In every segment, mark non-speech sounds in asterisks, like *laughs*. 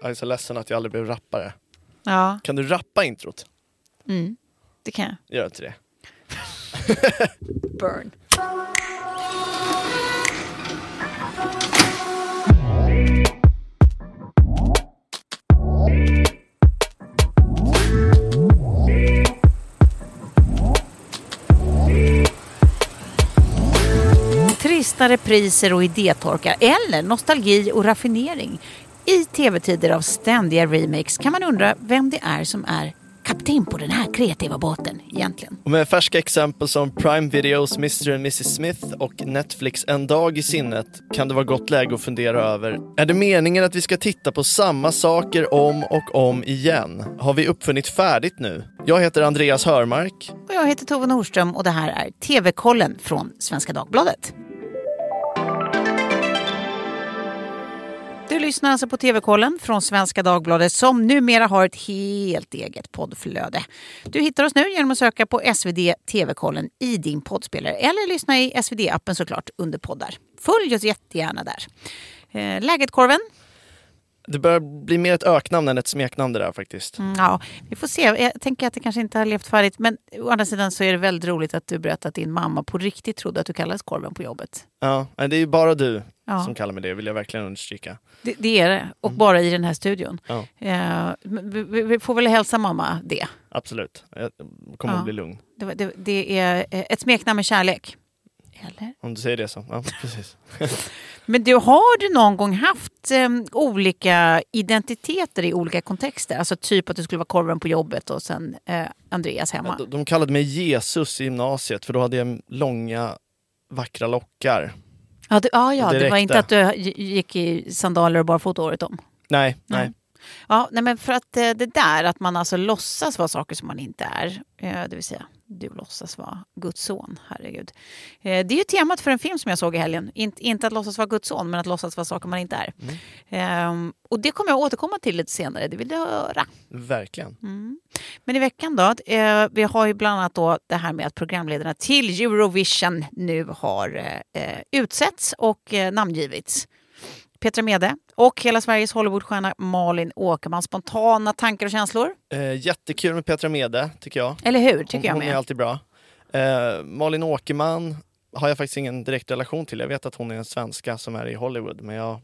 Jag är så ledsen att jag aldrig blev rappare. Ja, Kan du rappa introt? mm, det kan jag. Gör inte det. *laughs* Burn. Trista repriser och idétorkar eller nostalgi och raffinering. I tv-tider av ständiga remakes kan man undra vem det är som är kapten på den här kreativa båten egentligen. Och med färska exempel som Prime Videos Mr and Mrs Smith och Netflix En dag i sinnet kan det vara gott läge att fundera över. Är det meningen att vi ska titta på samma saker om och om igen? Har vi uppfunnit färdigt nu? Jag heter Andreas Hörmark. Och jag heter Tove Norström och det här är TV-kollen från Svenska Dagbladet. Du lyssnar alltså på TV-kollen från Svenska Dagbladet som numera har ett helt eget poddflöde. Du hittar oss nu genom att söka på SvD TV-kollen i din poddspelare eller lyssna i SvD-appen såklart under poddar. Följ oss jättegärna där. Eh, Läget korven? Det börjar bli mer ett öknamn än ett smeknamn det där faktiskt. Mm, Ja, vi får se. Jag tänker att det kanske inte har levt färdigt. Men å andra sidan så är det väldigt roligt att du berättade att din mamma på riktigt trodde att du kallades korven på jobbet. Ja, men det är ju bara du Ja. som kallar mig det, vill jag verkligen understryka. Det, det är det. Och bara i den här studion. Ja. Eh, vi, vi- får väl hälsa mamma det. Absolut, jag kommer Ja. att bli lugn. Det, det, det är ett smeknamn med kärlek. Eller? Om du säger det så. Ja, *laughs* precis. Men du, har du någon gång haft eh, olika identiteter i olika kontexter? Alltså typ att du skulle vara korven på jobbet och sen eh, Andreas hemma. De, de kallade mig Jesus i gymnasiet för då hade jag långa vackra lockar. Ja, det, ja, ja Det var inte att du gick i sandaler och barfota året om. Nej, nej. Nej. Ja, nej, men för att eh, det där att man alltså låtsas vara saker som man inte är, eh, det vill säga du låtsas vara Guds son, herregud. Eh, Det är ju temat för en film som jag såg i helgen. Inte, inte att låtsas vara Guds son, men att låtsas vara saker man inte är. Ehm, och det kommer jag återkomma till lite senare, det vill du höra. Verkligen. Men i veckan då, eh, vi har ju bland annat då det här med att programledarna till Eurovision nu har eh, utsetts och eh, namngivits. Petra Mede och hela Sveriges Hollywoodstjärna Malin Åkerman. Spontana tankar och känslor? Eh, jättekul med Petra Mede, tycker jag. Eller hur? Tycker hon, jag hon är med. alltid bra. Eh, Malin Åkerman har jag faktiskt ingen direkt relation till. Jag vet att hon är en svenska som är i Hollywood, men jag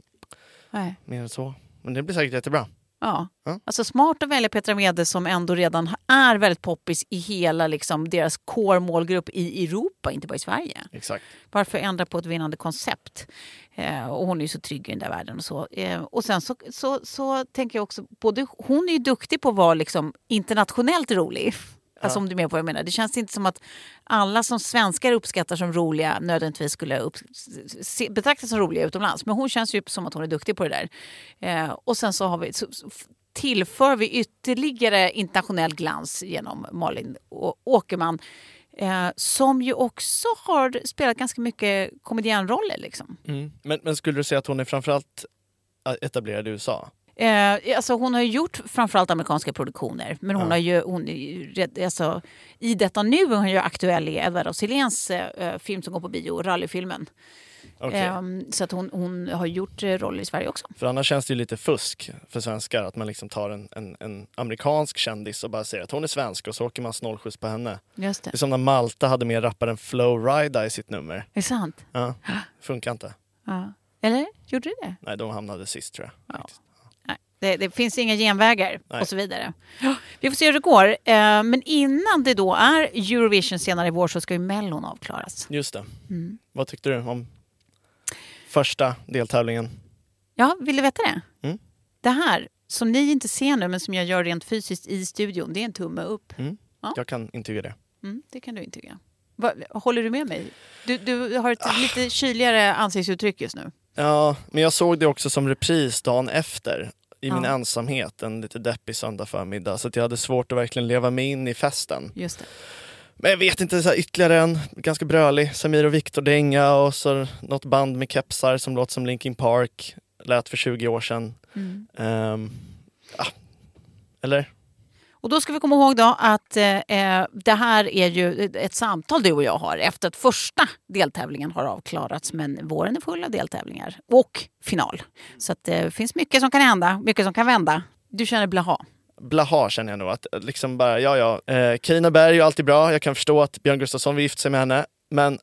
Nej. mer än så. Men det blir säkert jättebra. Ja. Ja. Alltså smart att välja Petra Mede som ändå redan är väldigt poppis i hela liksom, deras core-målgrupp i Europa, inte bara i Sverige. Exakt. Varför ändra på ett vinnande koncept? Eh, och hon är ju så trygg i den där världen. Och, så. Eh, och sen så, så, så tänker jag också, både, hon är ju duktig på att vara liksom internationellt rolig. Alltså om du är med på vad jag menar. Det känns inte som att alla som svenskar uppskattar som roliga nödvändigtvis skulle upp, se, betraktas som roliga utomlands. Men hon känns ju som att hon är duktig på det där. Eh, och sen så har vi så, så tillför vi ytterligare internationell glans genom Malin Åkerman. Eh, som ju också har spelat ganska mycket komedianroller. Liksom. Mm. Men, men skulle du säga att hon är framförallt eh, etablerad i USA? Eh, alltså hon har ju gjort framförallt amerikanska produktioner. Men hon Ja. har ju, hon alltså, i detta nu är hon ju aktuell i Edvard af Siléns eh, film som går på bio, rallyfilmen. Okej. Eh, så att hon, hon har gjort eh, roller i Sverige också. För annars känns det ju lite fusk för svenskar att man liksom tar en, en, en amerikansk kändis och bara säger att hon är svensk och så åker man snålskjuts på henne. Just det. Det är som när Malta hade med rapparen Flow Rida i sitt nummer. Är det sant? Ja, *gasps* funkar inte. Ja. Eller gjorde det det? Nej, de hamnade sist tror jag. Ja. Det, det finns inga genvägar Nej. och så vidare. Vi får se hur det går. Eh, men innan det då är Eurovision senare i vår så ska ju Mellon avklaras. Just det. Mm. Vad tyckte du om första deltävlingen? Ja, vill du veta det? Mm. Det här, som ni inte ser nu men som jag gör rent fysiskt i studion, det är en tumme upp. Mm. Ja. Jag kan intyga det. Mm, det kan du intyga. Va, håller du med mig? Du, du har ett Ah. lite kyligare ansiktsuttryck just nu. Ja, men jag såg det också som repris dagen efter i min Ja. ensamhet en lite deppig söndag förmiddag så att jag hade svårt att verkligen leva mig in i festen. Just det. Men jag vet inte, så här, ytterligare en ganska brölig Samir och Viktor-dänga och så något band med kepsar som låter som Linkin Park. Lät för 20 år sedan. Mm. Ehm, ja. Eller? Och då ska vi komma ihåg då att eh, eh, det här är ju ett samtal du och jag har efter att första deltävlingen har avklarats. Men våren är full av deltävlingar och final. Så att det finns mycket som kan hända, mycket som kan vända. Du känner blaha? Blaha känner jag nog. Att eh, liksom bara, ja ja, eh, Carina Berg är alltid bra. Jag kan förstå att Björn Gustafsson vill gifta sig med henne. Men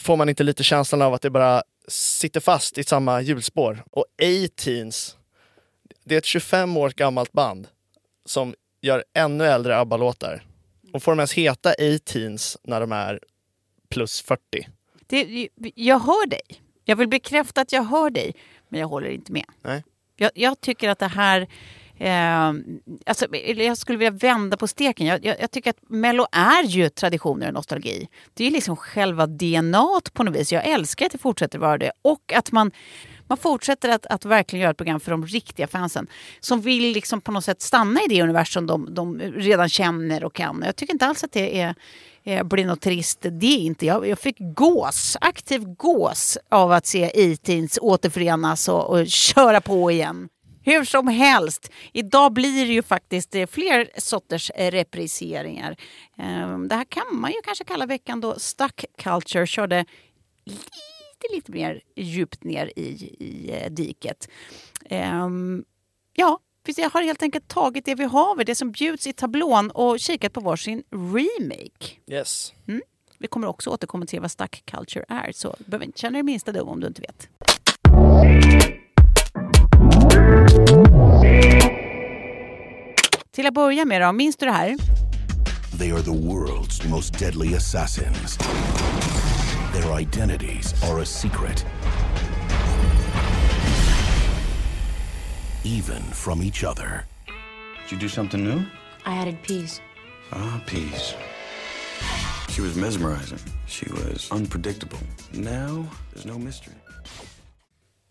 får man inte lite känslan av att det bara sitter fast i samma hjulspår? Och A-Teens, det är ett 25 år gammalt band som gör ännu äldre ABBA-låtar. Och får de ens heta A-Teens när de är plus 40? Det, jag hör dig. Jag vill bekräfta att jag hör dig, men jag håller inte med. Nej. Jag, jag tycker att det här Eh, alltså, jag skulle vilja vända på steken. Jag, jag, jag, tycker att Mello är ju traditioner och nostalgi. Det är liksom själva DNA på något vis. Jag älskar att det fortsätter vara det. Och att man, man fortsätter att, att verkligen göra ett program för de riktiga fansen. Som vill liksom på något sätt stanna i det universum de, de redan känner och kan. Jag tycker inte alls att det är blir något trist. Det är inte. Jag, jag fick gås, aktiv gås av att se E-Teens återförenas och, och köra på igen. Hur som helst, idag blir det ju faktiskt eh, fler sorters eh, repriseringar. Ehm, det här kan man ju kanske kalla veckan då Stuck Culture körde lite, lite mer djupt ner i, i eh, diket. Ehm, ja, jag har helt enkelt tagit det vi har, det som bjuds i tablån och kikat på varsin remake. Yes. Mm. Vi kommer också återkomma till vad Stuck Culture är, så du behöver inte känna dig minsta dum om du inte vet. Till att börja med då, minns du det här? They are the world's most deadly assassins. Their identities are a secret. Even from each other. Did you do something new? I added peas. Ah, peas. She was mesmerizing. She was unpredictable. Now, there's no mystery.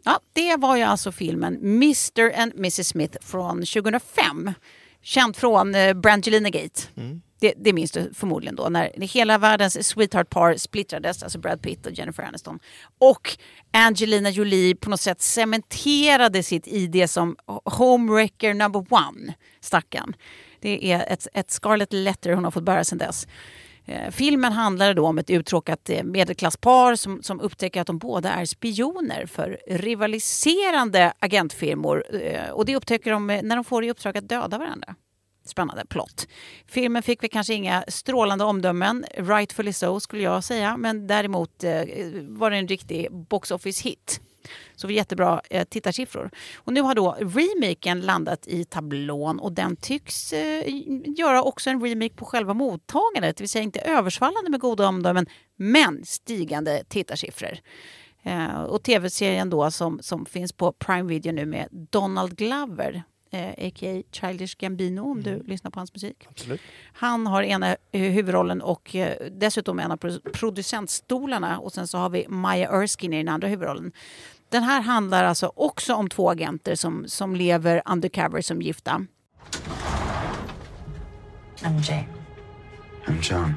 Ja, det var ju alltså filmen Mr and Mrs Smith från 2005. Känt från eh, Brangelina Gate. Mm. Det, det minns du förmodligen då, när hela världens sweetheart-par splittrades, alltså Brad Pitt och Jennifer Aniston. Och Angelina Jolie på något sätt cementerade sitt ID som homewrecker number one, stackarn. Det är ett, ett scarlet letter hon har fått bära sedan dess. Eh, filmen handlar då om ett uttråkat eh, medelklasspar som, som upptäcker att de båda är spioner för rivaliserande agentfirmor. Eh, och det upptäcker de eh, när de får i uppdrag att döda varandra. Spännande plott. Filmen fick vi kanske inga strålande omdömen, rightfully so skulle jag säga, men däremot eh, var det en riktig box office hit. Så jättebra eh, tittarsiffror. Och nu har då remaken landat i tablån och den tycks eh, göra också en remake på själva mottagandet. Det vill säga inte översvallande med goda omdömen men stigande tittarsiffror. Eh, och tv-serien då som, som finns på Prime Video nu med Donald Glover eh, a.k.a. Childish Gambino om du mm. lyssnar på hans musik. Absolut. Han har ena huvudrollen och eh, dessutom en av producentstolarna och sen så har vi Maya Erskine i den andra huvudrollen. Den här handlar alltså också om två agenter som, som lever undercover som gifta. I'm Jay. I'm John.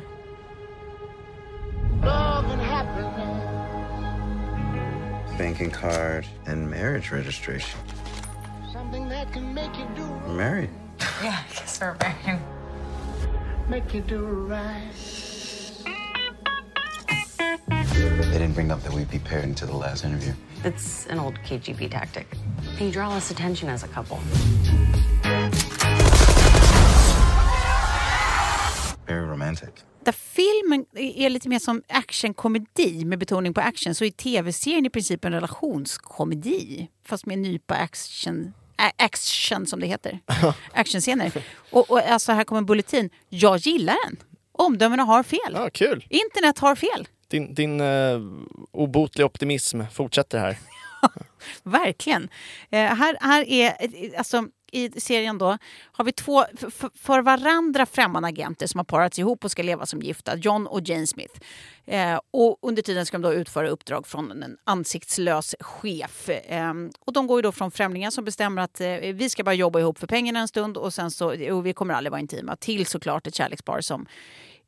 Banking card and marriage registration. Something that can make you do right. Married? *laughs* yeah, I guess we're married. Make you do right. They didn't bring up that we'd be paired until the last interview. It's an old KGB tactic. They draw less attention as a couple. Very romantic. Där filmen är lite mer som actionkomedi med betoning på action så är tv-serien i princip en relationskomedi. Fast med en nypa action action som det heter. *laughs* Actionscener. Och, och alltså här kommer en bulletin. Jag gillar den. Omdömena har fel. Ja, kul. Internet har fel. Din, din uh, obotliga optimism fortsätter här. *laughs* Verkligen. Uh, här, här är, alltså i serien då har vi två för varandra främmande agenter som har parats ihop och ska leva som gifta, John och Jane Smith. Eh, och under tiden ska de då utföra uppdrag från en ansiktslös chef. Eh, och de går ju då från främlingar som bestämmer att eh, vi ska bara jobba ihop för pengarna en stund och sen så, och vi kommer aldrig vara intima, till såklart ett kärlekspar som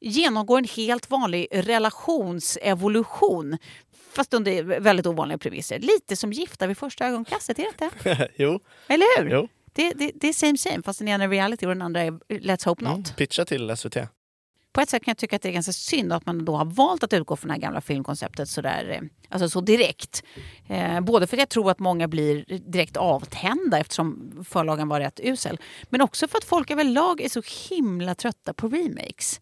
genomgår en helt vanlig relationsevolution fast under väldigt ovanliga premisser. Lite som gifta vid första ögonkastet, är det inte? *laughs* jo. Eller hur? Jo. Det, det, det är same same, fast den ena är reality och den andra är Let's Hope Not. Mm, pitcha till SVT. På ett sätt kan jag tycka att det är ganska synd att man då har valt att utgå från det här gamla filmkonceptet så, där, eh, alltså så direkt. Eh, både för att jag tror att många blir direkt avtända eftersom förlagen var rätt usel. Men också för att folk överlag är så himla trötta på remakes.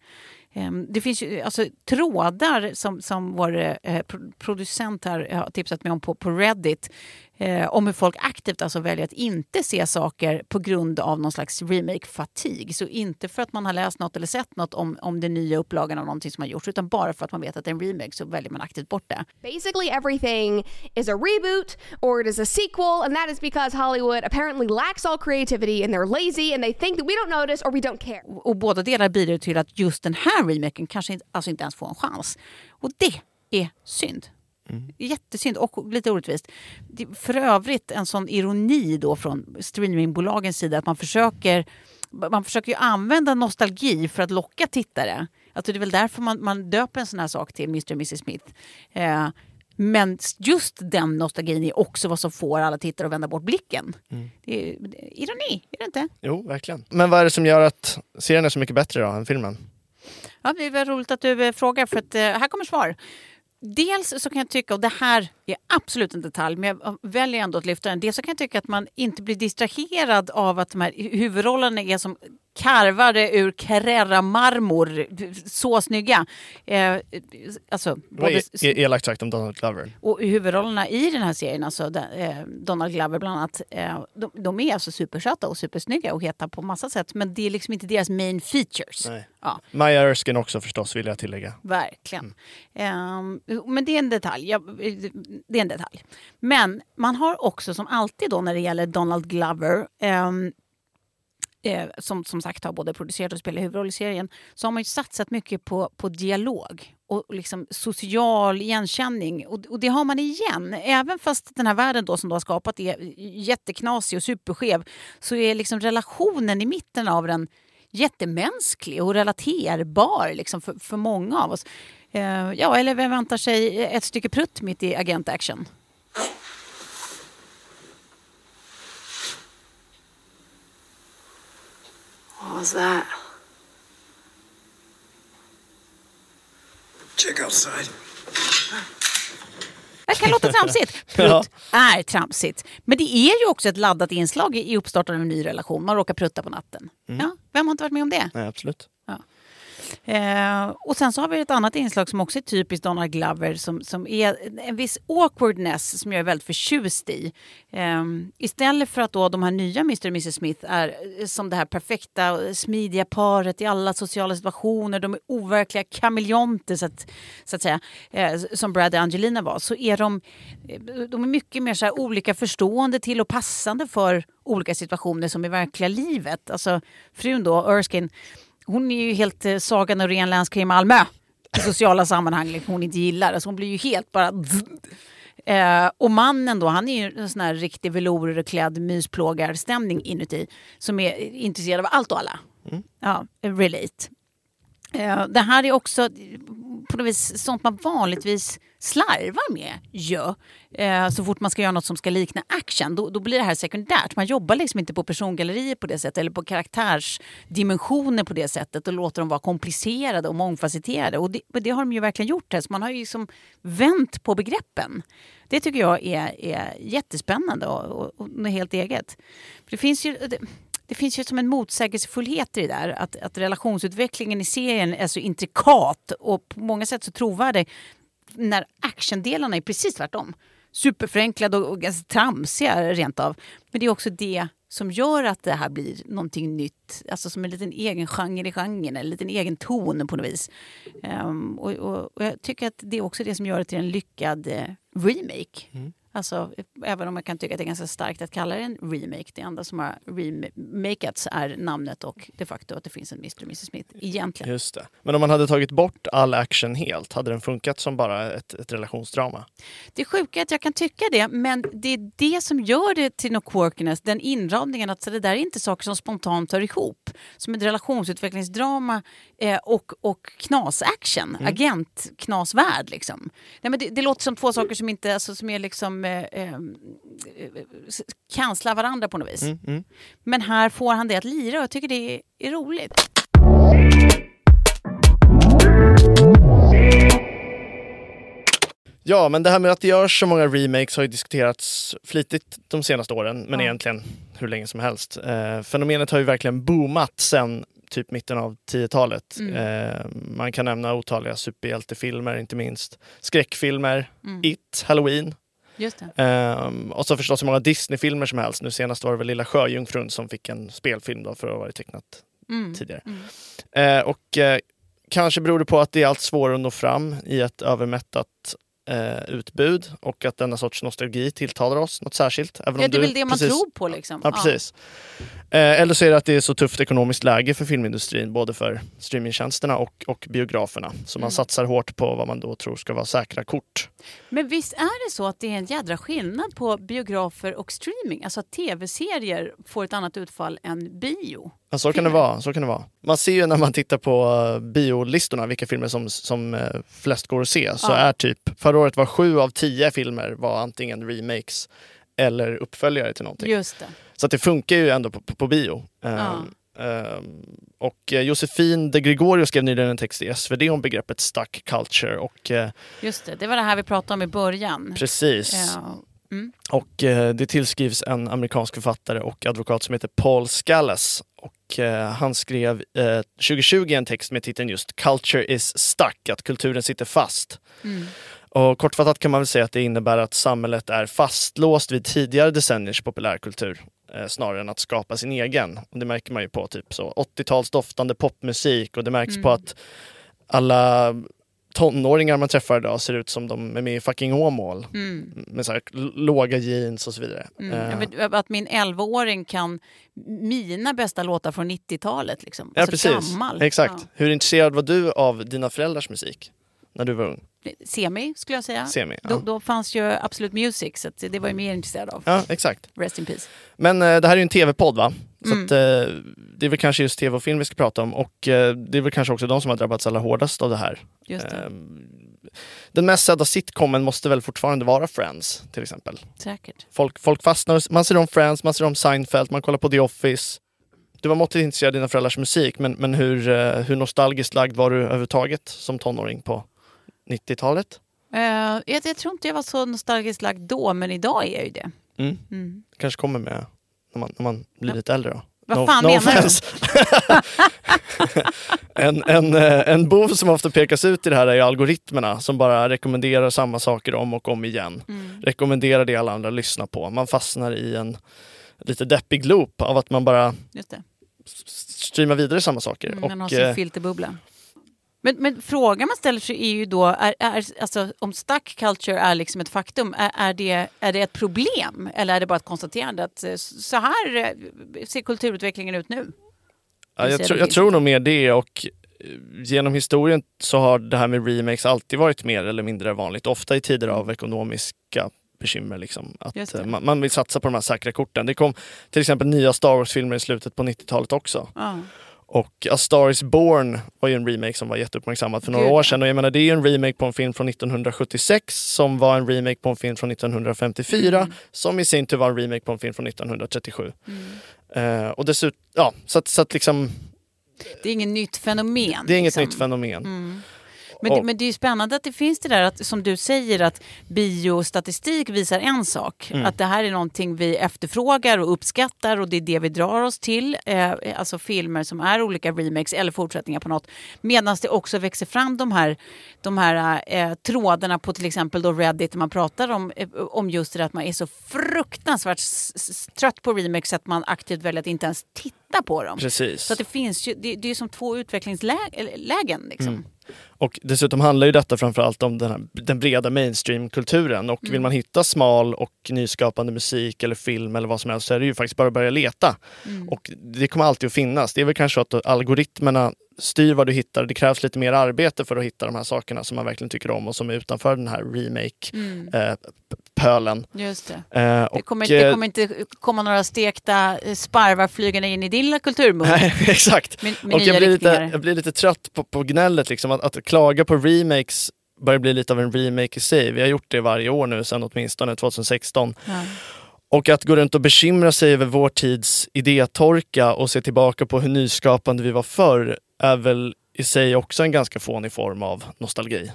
Ehm, det finns ju alltså, trådar som, som vår eh, producent här har tipsat mig om på, på Reddit eh, om hur folk aktivt alltså väljer att inte se saker på grund av någon slags remake-fatig. Så inte för att man har läst något eller sett något om, om den nya upplagan av någonting som har gjorts utan bara för att man vet att det är en remake så väljer man aktivt bort det. Basically everything is a reboot or it is a sequel and that is because Hollywood apparently lacks all creativity and they're lazy and they think that we don't notice or we don't care. Och, och båda delar bidrar till att just den här remaken kanske inte, alltså inte ens får en chans. Och det är synd. Mm. Jättesynd och lite orättvist. För övrigt en sån ironi då från streamingbolagens sida att man försöker man försöker ju använda nostalgi för att locka tittare. Alltså det är väl därför man, man döper en sån här sak till Mr och Mrs Smith. Eh, men just den nostalgin är också vad som får alla tittare att vända bort blicken. Mm. Det är, ironi, är det inte? Jo, verkligen. Men vad är det som gör att serien är så mycket bättre då än filmen? Ja, det väl roligt att du eh, frågar för att eh, här kommer svar. Dels så kan jag tycka, och det här är absolut en detalj, men jag väljer ändå att lyfta den. Dels så kan jag tycka att man inte blir distraherad av att de här huvudrollerna är som karvade ur Carrera-marmor. Så snygga. Eh, alltså, både, e-, e elakt sagt om Donald Glover. Och huvudrollerna i den här serien, alltså eh, Donald Glover bland annat, eh, de, de, är alltså supersöta och supersnygga och heta på massa sätt. Men det är liksom inte deras main features. Nej. Ja. Maja Erskine också förstås, vill jag tillägga. Verkligen. Mm. men det är en detalj. Ja, det är en detalj. Men man har också som alltid då när det gäller Donald Glover eh, eh, som som sagt har både producerat och spelat huvudroll i serien, så har man ju satsat mycket på, på dialog och liksom social igenkänning. Och, och det har man igen. Även fast den här världen då som du har skapat är jätteknasig och superskev så är liksom relationen i mitten av den jättemänsklig och relaterbar liksom för, för många av oss. Eh, ja, eller vem väntar sig ett stycke prutt mitt i Agent Action? What was that? Check outside. Det kan låta tramsigt. *laughs* Prutt ja. är tramsigt. Men det är ju också ett laddat inslag i uppstarten av en ny relation. Man råkar prutta på natten. Mm. Ja, vem har inte varit med om det? Nej, absolut. Eh, och sen så har vi ett annat inslag som också är typiskt Donald Glover som, som är en viss awkwardness som jag är väldigt förtjust i. Eh, istället för att då de här nya Mr och Mrs Smith är eh, som det här perfekta smidiga paret i alla sociala situationer. De är overkliga kameleonter så att, så att säga, eh, som Brad och Angelina var. Så är de, eh, de är mycket mer så här olika förstående till och passande för olika situationer som i verkliga livet. Alltså frun då, Erskine hon är ju helt eh, Saga Norén länskrim Malmö i sociala sammanhang liksom, hon inte gillar. Alltså hon blir ju helt bara... *laughs* Eh, och mannen då, han är ju en sån här riktig velourklädd mysplågarstämning inuti som är intresserad av allt och alla. Mm. Ja, relate. Eh, det här är också eh, på något vis sånt man vanligtvis slarvar med ju. Eh, så fort man ska göra något som ska likna action, då, då blir det här sekundärt. Man jobbar liksom inte på persongallerier på det sättet eller på karaktärsdimensioner på det sättet och låter dem vara komplicerade och mångfacetterade. Och det, det har de ju verkligen gjort här, så man har ju liksom vänt på begreppen. Det tycker jag är, är jättespännande och, och, och helt eget. För det finns ju... Det, det finns ju som en motsägelsefullhet i det där. Att, att relationsutvecklingen i serien är så intrikat och på många sätt så trovärdig. När actiondelarna är precis tvärtom. Superförenklade och, och ganska tramsiga rent av. Men det är också det som gör att det här blir någonting nytt. Alltså som en liten egen genre i genren, en liten egen ton på något vis. Um, och, och, och, jag tycker att det är också det som gör det till en lyckad eh, remake. Mm. Alltså, även om jag kan tycka att det är ganska starkt att kalla det en remake. Det enda som har remakats är namnet och det faktum att det finns en Mr och Mrs Smith egentligen. Just det. Men om man hade tagit bort all action helt, hade den funkat som bara ett, ett relationsdrama? Det är sjuka att jag kan tycka det, men det är det som gör det till något quirkiness, den inramningen att så det där är inte saker som spontant hör ihop. Som ett relationsutvecklingsdrama eh, och, och knas-action, mm. agent-knasvärld liksom. Nej, men det, det, låter som två saker som inte, alltså, som är liksom liksom eh, eh, varandra på något vis. Mm, mm. Men här får han det att lira och jag tycker det är, är roligt. Ja, men det här med att det görs så många remakes har ju diskuterats flitigt de senaste åren, men Ja. egentligen hur länge som helst. Eh, fenomenet har ju verkligen boomat sen typ mitten av 10-talet. Mm. Eh, man kan nämna otaliga superhjältefilmer, inte minst skräckfilmer, Mm. It, Halloween. Just det. Ehm, och så förstås hur många Disney-filmer som helst. Nu senast var det väl Lilla Sjöjungfrun som fick en spelfilm då för att ha varit tecknat Mm. tidigare. Mm. Eh, och eh, kanske beror det på att det är allt svårare att nå fram i ett övermättat eh, utbud och att denna sorts nostalgi tilltalar oss något särskilt. Även Ja, det är väl det man precis- tror på liksom. Ja, precis. Eh, eller så är det att det är så tufft ekonomiskt läge för filmindustrin, både för streamingtjänsterna och, och biograferna. Så man Mm. satsar hårt på vad man då tror ska vara säkra kort. Men visst är det så att det är en jädra skillnad på biografer och streaming? Alltså att tv-serier får ett annat utfall än bio? Ja, så kan det vara. Så kan det vara. Man ser ju när man tittar på uh, biolistorna vilka filmer som, som eh, flest går att se. Så Ja. är typ, förra året var sju av tio filmer var antingen remakes eller uppföljare till någonting. Just det. Så att det funkar ju ändå på, på, på bio. Ehm, ehm, och eh, Josefin de Gregorio skrev nyligen en text i SvD om begreppet stuck culture. Och eh, Just det. Det var det här vi pratade om i början. precis. Ja. Mm. Och eh, det tillskrivs en amerikansk författare och advokat som heter Paul Scallas. Och eh, han skrev eh, 2020 en text med titeln just Culture is stuck, att kulturen sitter fast. Mm. Och kortfattat kan man väl säga att det innebär att samhället är fastlåst vid tidigare decenniers populärkultur eh, snarare än att skapa sin egen. Och det märker man ju på typ så 80-tals doftande popmusik och det märks Mm. på att alla tonåringar man träffar idag ser ut som de är med i fucking Åmål Mm. med så här låga jeans och så vidare. Mm. Eh, vet, att min 11-åring kan mina bästa låtar från 90-talet. Liksom. ja, Alltså precis. Gammal. Exakt. Hur intresserad var du av dina föräldrars musik när du var ung? Semi, skulle jag säga. Semi, ja. Då, då fanns ju Absolut Music, så det var jag mer intresserad av. Ja, exakt. Rest in peace. Men eh, det här är ju en tv-podd va? Så Mm. att, eh, det är väl kanske just tv och film vi ska prata om och eh, det är väl kanske också de som har drabbats allra hårdast av det här. Just det. Ehm, den mest sedda sitcomen måste väl fortfarande vara Friends till exempel. Säkert. Folk, folk fastnar, man ser om Friends, man ser om Seinfeld, man kollar på The Office. Du var måttligt intresserad av dina föräldrars musik men, men hur, hur nostalgiskt lagd var du överhuvudtaget som tonåring på 90-talet? Eh, jag, jag tror inte jag var så nostalgiskt lagd då, men idag är jag ju det. Mm. Mm. Kanske kommer med när man, när man blir Ja. lite äldre då. Vad fan menar du? offense. *laughs* en, en, eh, en bov som ofta pekas ut i det här är algoritmerna som bara rekommenderar samma saker om och om igen. Mm. Rekommenderar det alla andra lyssnar på. Man fastnar i en lite deppig loop av att man bara streamar vidare samma saker. Mm, man har och, sin eh, filterbubbla. Men, men frågan man ställer sig är ju då, är, är, alltså, om stuck culture är liksom ett faktum, är, är, det, är det ett problem? Eller är det bara ett konstaterande att eh, så här eh, ser kulturutvecklingen ut nu? ja, jag, det jag tror nog mer det och eh, genom historien så har det här med remakes alltid varit mer eller mindre vanligt. Ofta i tider av ekonomiska bekymmer. Liksom. Att man, man vill satsa på de här säkra korten. Det kom till exempel nya Star Wars-filmer i slutet på 90-talet också. Ja. Och A Star Is Born var ju en remake som var jätteuppmärksammad för några Gud, år sedan. Och jag menar, det är ju en remake på en film från 1976 som var en remake på en film från 1954 Mm. som i sin tur var en remake på en film från 1937. Mm. Eh, och dessutom, ja, så att, så att liksom, Det är inget nytt fenomen. det är inget liksom. nytt fenomen. Mm. Men, det, Och- men det är ju spännande att det finns det där att, som du säger att biostatistik visar en sak. Mm. Att det här är någonting vi efterfrågar och uppskattar och det är det vi drar oss till. Eh, alltså filmer som är olika remakes eller fortsättningar på något. Medan det också växer fram de här, de här eh, trådarna på till exempel då Reddit där man pratar om, eh, om just det där att man är så fruktansvärt trött på remakes att man aktivt väljer att inte ens titta på dem. Precis. Så att det finns ju, det, det är som två utvecklingslägen. Liksom. Mm. Och dessutom handlar ju detta framförallt om den, här, den breda mainstream-kulturen. Och vill Mm. man hitta smal och nyskapande musik eller film eller vad som helst så är det ju faktiskt bara att börja leta. Mm. Och det kommer alltid att finnas. Det är väl kanske så att algoritmerna styr vad du hittar. Det krävs lite mer arbete för att hitta de här sakerna som man verkligen tycker om och som är utanför den här remake-pölen. Mm. Just det. Eh, Det och, kommer, inte, det eh, kommer inte komma några stekta eh, sparvar flygande in i din lilla kulturmund. *laughs* Nej, exakt. Med Och jag blir, lite, jag blir lite trött på, på gnället, liksom, att, att klaga på remakes börjar bli lite av en remake i sig. Vi har gjort det varje år nu sedan åtminstone 2016. Ja. Och att gå runt och bekymra sig över vår tids idétorka och se tillbaka på hur nyskapande vi var förr är väl i sig också en ganska fånig form av nostalgi.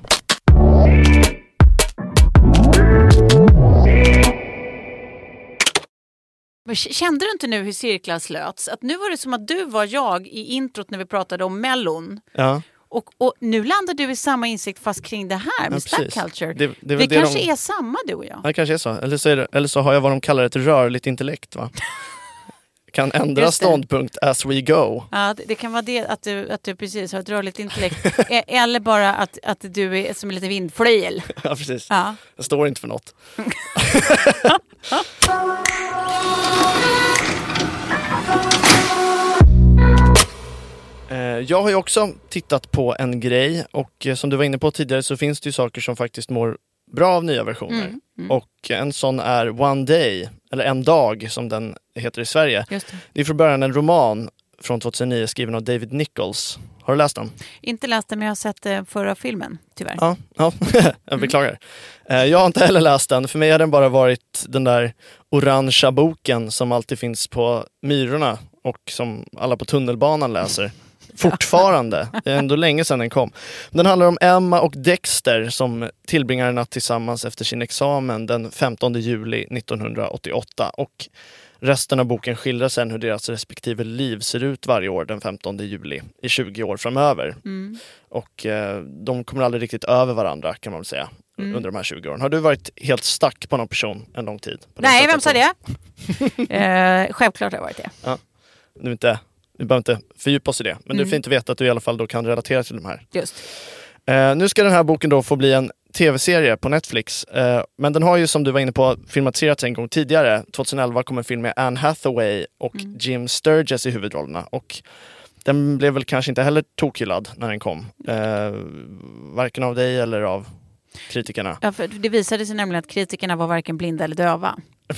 Men Kände du inte nu hur cirklar slöts? Att nu var det som att du var jag i introt när vi pratade om Mellon. Ja, Och, och nu landar du i samma insikt fast kring det här med Ja, precis. culture. Det- Det, det det kanske de- är samma du och jag. det kanske är så. Eller så, är eller så har jag vad de kallar ett rörligt intellekt. Va? *laughs* Kan ändra ståndpunkt as we go. Ja, det, det kan vara det att du, att du precis har ett rörligt intellekt. E- *laughs* Eller bara att, att du är som en liten vindflöjel. *laughs* Ja, precis. Ja. Jag står inte för något. Jag har ju också tittat på en grej och eh, som du var inne på tidigare så finns det ju saker som faktiskt mår bra av nya versioner. Mm, Och en sån är One Day, eller En dag som den heter i Sverige. Det. Det är från början en roman från 2009 skriven av David Nichols. Har du läst den? Inte läst den men jag har sett eh, förra filmen, tyvärr. Ja, ja. *laughs* jag beklagar. Eh, Jag har inte heller läst den. För mig har den bara varit den där orangea boken som alltid finns på Myrorna och som alla på tunnelbanan läser. Fortfarande. Det är ändå länge sedan den kom. Den handlar om Emma och Dexter som tillbringar en natt tillsammans efter sin examen den 15 juli 1988. Och resten av boken skildrar sen hur deras respektive liv ser ut varje år den 15 juli i 20 år framöver. Mm. Och eh, de kommer aldrig riktigt över varandra kan man väl säga Mm. under de här 20 åren. Har du varit helt stack på någon person en lång tid? Nej, vem sa det? *laughs* eh, självklart har jag varit det. Nu inte, vi behöver inte fördjupa oss i det, men det är Mm. fint att veta att du i alla fall då kan relatera till de här. Just. Eh, nu ska den här boken då få bli en tv-serie på Netflix. Eh, men den har ju som du var inne på filmatiserats en gång tidigare. 2011 kom en film med Anne Hathaway och Mm. Jim Sturgess i huvudrollerna. Och den blev väl kanske inte heller tokhyllad när den kom. Eh, varken av dig eller av kritikerna. Ja, för det visade sig nämligen att kritikerna var varken blinda eller döva. *laughs*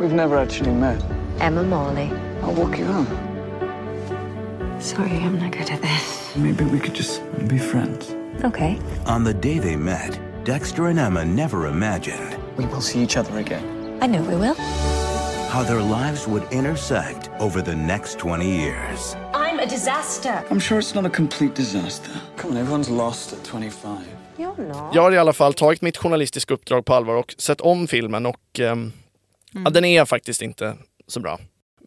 We've never actually met. Emma Morley. I'll walk you home. Sorry, I'm not good at this. Maybe we could just be friends. Okay. On the day they met, Dexter and Emma never imagined We will see each other again. I know we will. how their lives would intersect over the next 20 years. I'm a disaster. I'm sure it's not a complete disaster. Come on, everyone's lost at 25. You're not. Jag har i alla fall tagit mitt journalistiska uppdrag på allvar och sett om filmen och ehm, ja, den är faktiskt inte så bra.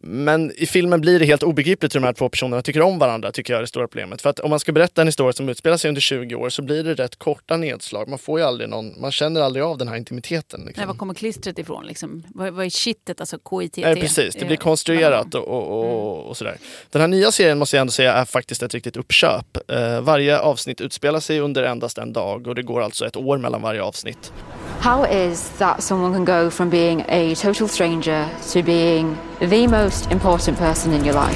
Men i filmen blir det helt obegripligt hur de här två personerna tycker om varandra, tycker jag är det stora problemet. För att om man ska berätta en historia som utspelar sig under 20 år så blir det rätt korta nedslag. Man får ju aldrig någon, man känner aldrig av den här intimiteten. Liksom. Nej, var kommer klistret ifrån? Liksom? Vad, vad är shitet, alltså KITT? Nej, precis, det blir konstruerat och, och, och, och sådär. Den här nya serien måste jag ändå säga är faktiskt ett riktigt uppköp. Eh, varje avsnitt utspelar sig under endast en dag och det går alltså ett år mellan varje avsnitt. How is that someone can go from being a total stranger to being the most important person in your life?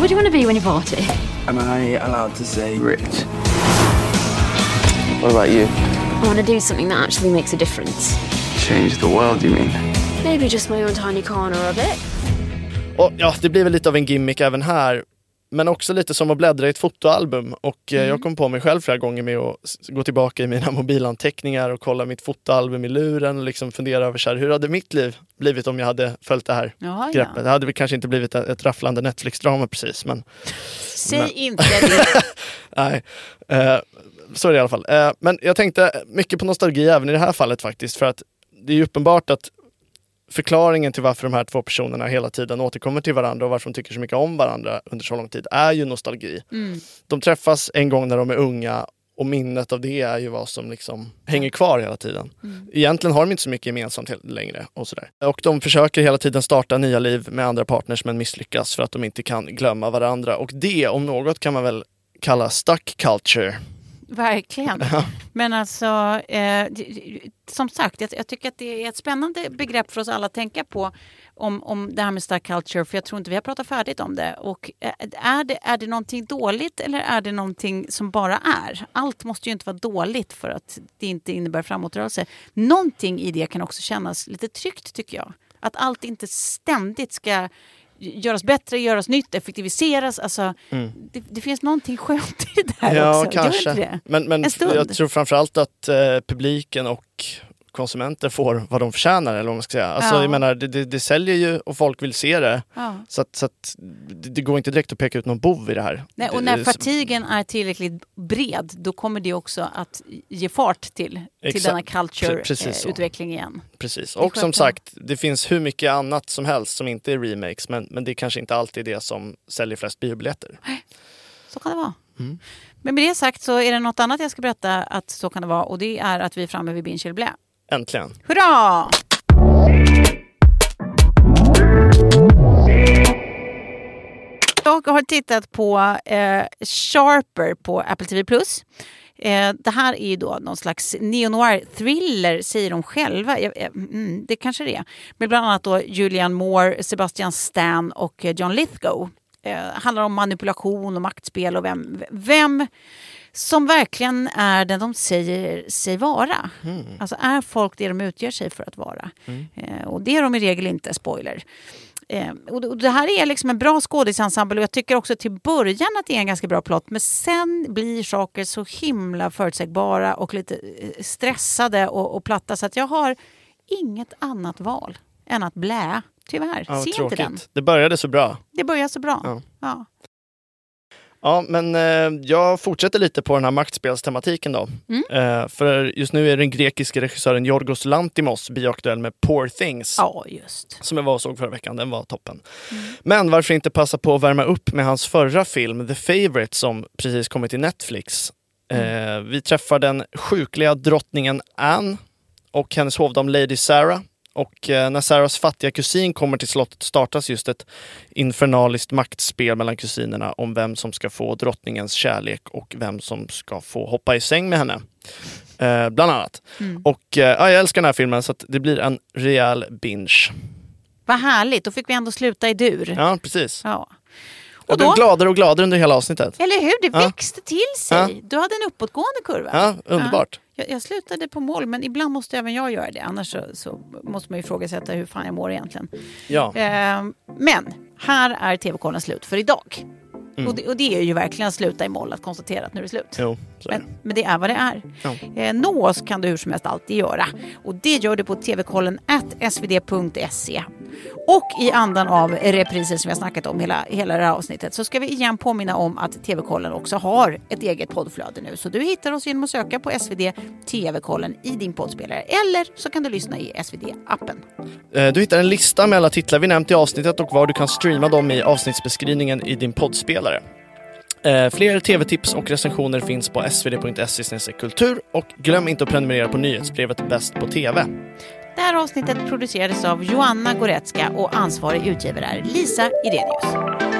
What do you want to be when you're 40? Am I allowed to say rich? What about you? I want to do something that actually makes a difference. Change the world, you mean? Maybe just my own tiny corner of it. Och ja, det blir väl lite av en gimmick även här. Men också lite som att bläddra i ett fotoalbum. Och eh, jag kom på mig själv flera gånger med att gå tillbaka i mina *laughs* mobilanteckningar och kolla mitt fotoalbum i luren och liksom fundera över så här, hur hade mitt liv blivit om jag hade följt det här Jaha, greppet? ja. Det hade väl kanske inte blivit ett, ett rafflande Netflix-drama precis, men Säg Men- inte det. *laughs* nej. Eh, så är det i alla fall. Eh, men jag tänkte mycket på nostalgi även i det här fallet faktiskt. För att det är uppenbart att förklaringen till varför de här två personerna hela tiden återkommer till varandra och varför de tycker så mycket om varandra under så lång tid är ju nostalgi. Mm. De träffas en gång när de är unga och minnet av det är ju vad som liksom hänger kvar hela tiden. Egentligen har de inte så mycket gemensamt längre. Och, sådär. och de försöker hela tiden starta nya liv med andra partners men misslyckas för att de inte kan glömma varandra. Och det om något kan man väl kalla stuck culture. Verkligen. Men alltså, eh, som sagt, jag, jag tycker att det är ett spännande begrepp för oss alla att tänka på om, om det här med stark culture, för jag tror inte vi har pratat färdigt om det. Och eh, är det, är det någonting dåligt eller är det någonting som bara är? Allt måste ju inte vara dåligt för att det inte innebär framåtrörelse. Någonting i det kan också kännas lite tryggt tycker jag. Att allt inte ständigt ska göras bättre, göras nytt, effektiviseras. Alltså, Mm. det, det finns någonting skönt i det här Ja, också. Kanske. Men, men jag tror framförallt att eh, publiken och konsumenter får vad de förtjänar. Eller vad man ska säga. Alltså, Ja. jag menar, det, det, det säljer ju och folk vill se det. Ja. Så, att, så att det, det går inte direkt att peka ut någon bov i det här. Nej, och när fatigen är tillräckligt bred då kommer det också att ge fart till, till denna culture-utveckling igen. Precis. Är Och som sagt, det finns hur mycket annat som helst som inte är remakes. Men, men det är kanske inte alltid det som säljer flest biobiljetter. *gasps* Så kan det vara. Mm. Men med det sagt så är det något annat jag ska berätta att så kan det vara och det är att vi är framme vid Binge eller Blä. Äntligen. Hurra! Jag har tittat på eh, Sharper på Apple TV+. Eh, det här är ju då någon slags neo-noir-thriller, säger de själva. Jag, eh, mm, det kanske det är. Med bland annat då Julian Moore, Sebastian Stan och eh, John Lithgow. Eh, handlar om manipulation och maktspel och vem, vem som verkligen är den de säger sig vara. Alltså är folk det de utger sig för att vara? Eh, och det är de i regel inte, spoiler. Eh, och det- här är liksom en bra skådisensemble och jag tycker också till början att det är en ganska bra plott men sen blir saker så himla förutsägbara och lite eh, stressade och, och platta så att jag har inget annat val än att blä. Tyvärr, Ja, se inte den. Det började så bra. Det börjar så bra. Ja. Ja. Ja, men eh, jag fortsätter lite på den här maktspelstematiken då. Mm. Eh, för just nu är den grekiske regissören Yorgos Lantimos bioaktuell med Poor Things. ja, just. Som jag var och såg förra veckan, den var toppen. Men varför inte passa på att värma upp med hans förra film The Favourite som precis kommit till Netflix. Eh, vi träffar den sjukliga drottningen Anne och hennes hovdam Lady Sarah. Och eh, när Sarahs fattiga kusin kommer till slottet startas just ett infernaliskt maktspel mellan kusinerna om vem som ska få drottningens kärlek och vem som ska få hoppa i säng med henne. Eh, bland annat. Och eh, ja, jag älskar den här filmen så att det blir en rejäl binge. Vad härligt, då fick vi ändå sluta i dur. Ja, precis. Ja. Jag Och blev då, gladare och gladare under hela avsnittet. eller hur, det Ja. växte till sig. Ja. Du hade en uppåtgående kurva. Ja, underbart. Jag, jag slutade på mål, men ibland måste även jag göra det. Annars så, så måste man ju ifrågasätta hur fan jag mår egentligen. Ja. Eh, men här är TV-kollen slut för idag. Mm. Och, det, och det är ju verkligen sluta i moll att konstatera att nu är det slut. Jo, är det. Men, men det är vad det är. Ja. Eh, nå oss kan du hur som helst alltid göra. Och det gör du på tvkollen svd.se. Och i andan av repriser som vi har snackat om hela, hela det här avsnittet så ska vi igen påminna om att TV-kollen också har ett eget poddflöde nu. Så du hittar oss genom att söka på SvD TV-kollen i din poddspelare. Eller så kan du lyssna i SvD-appen. Eh, Du hittar en lista med alla titlar vi nämnt i avsnittet och var du kan streama dem i avsnittsbeskrivningen i din poddspelare. Eh, Fler tv-tips och recensioner finns på svd.se kultur och glöm inte att prenumerera på nyhetsbrevet Bäst på TV. Det här avsnittet producerades av Joanna Goretzka och ansvarig utgivare är Lisa Irenius.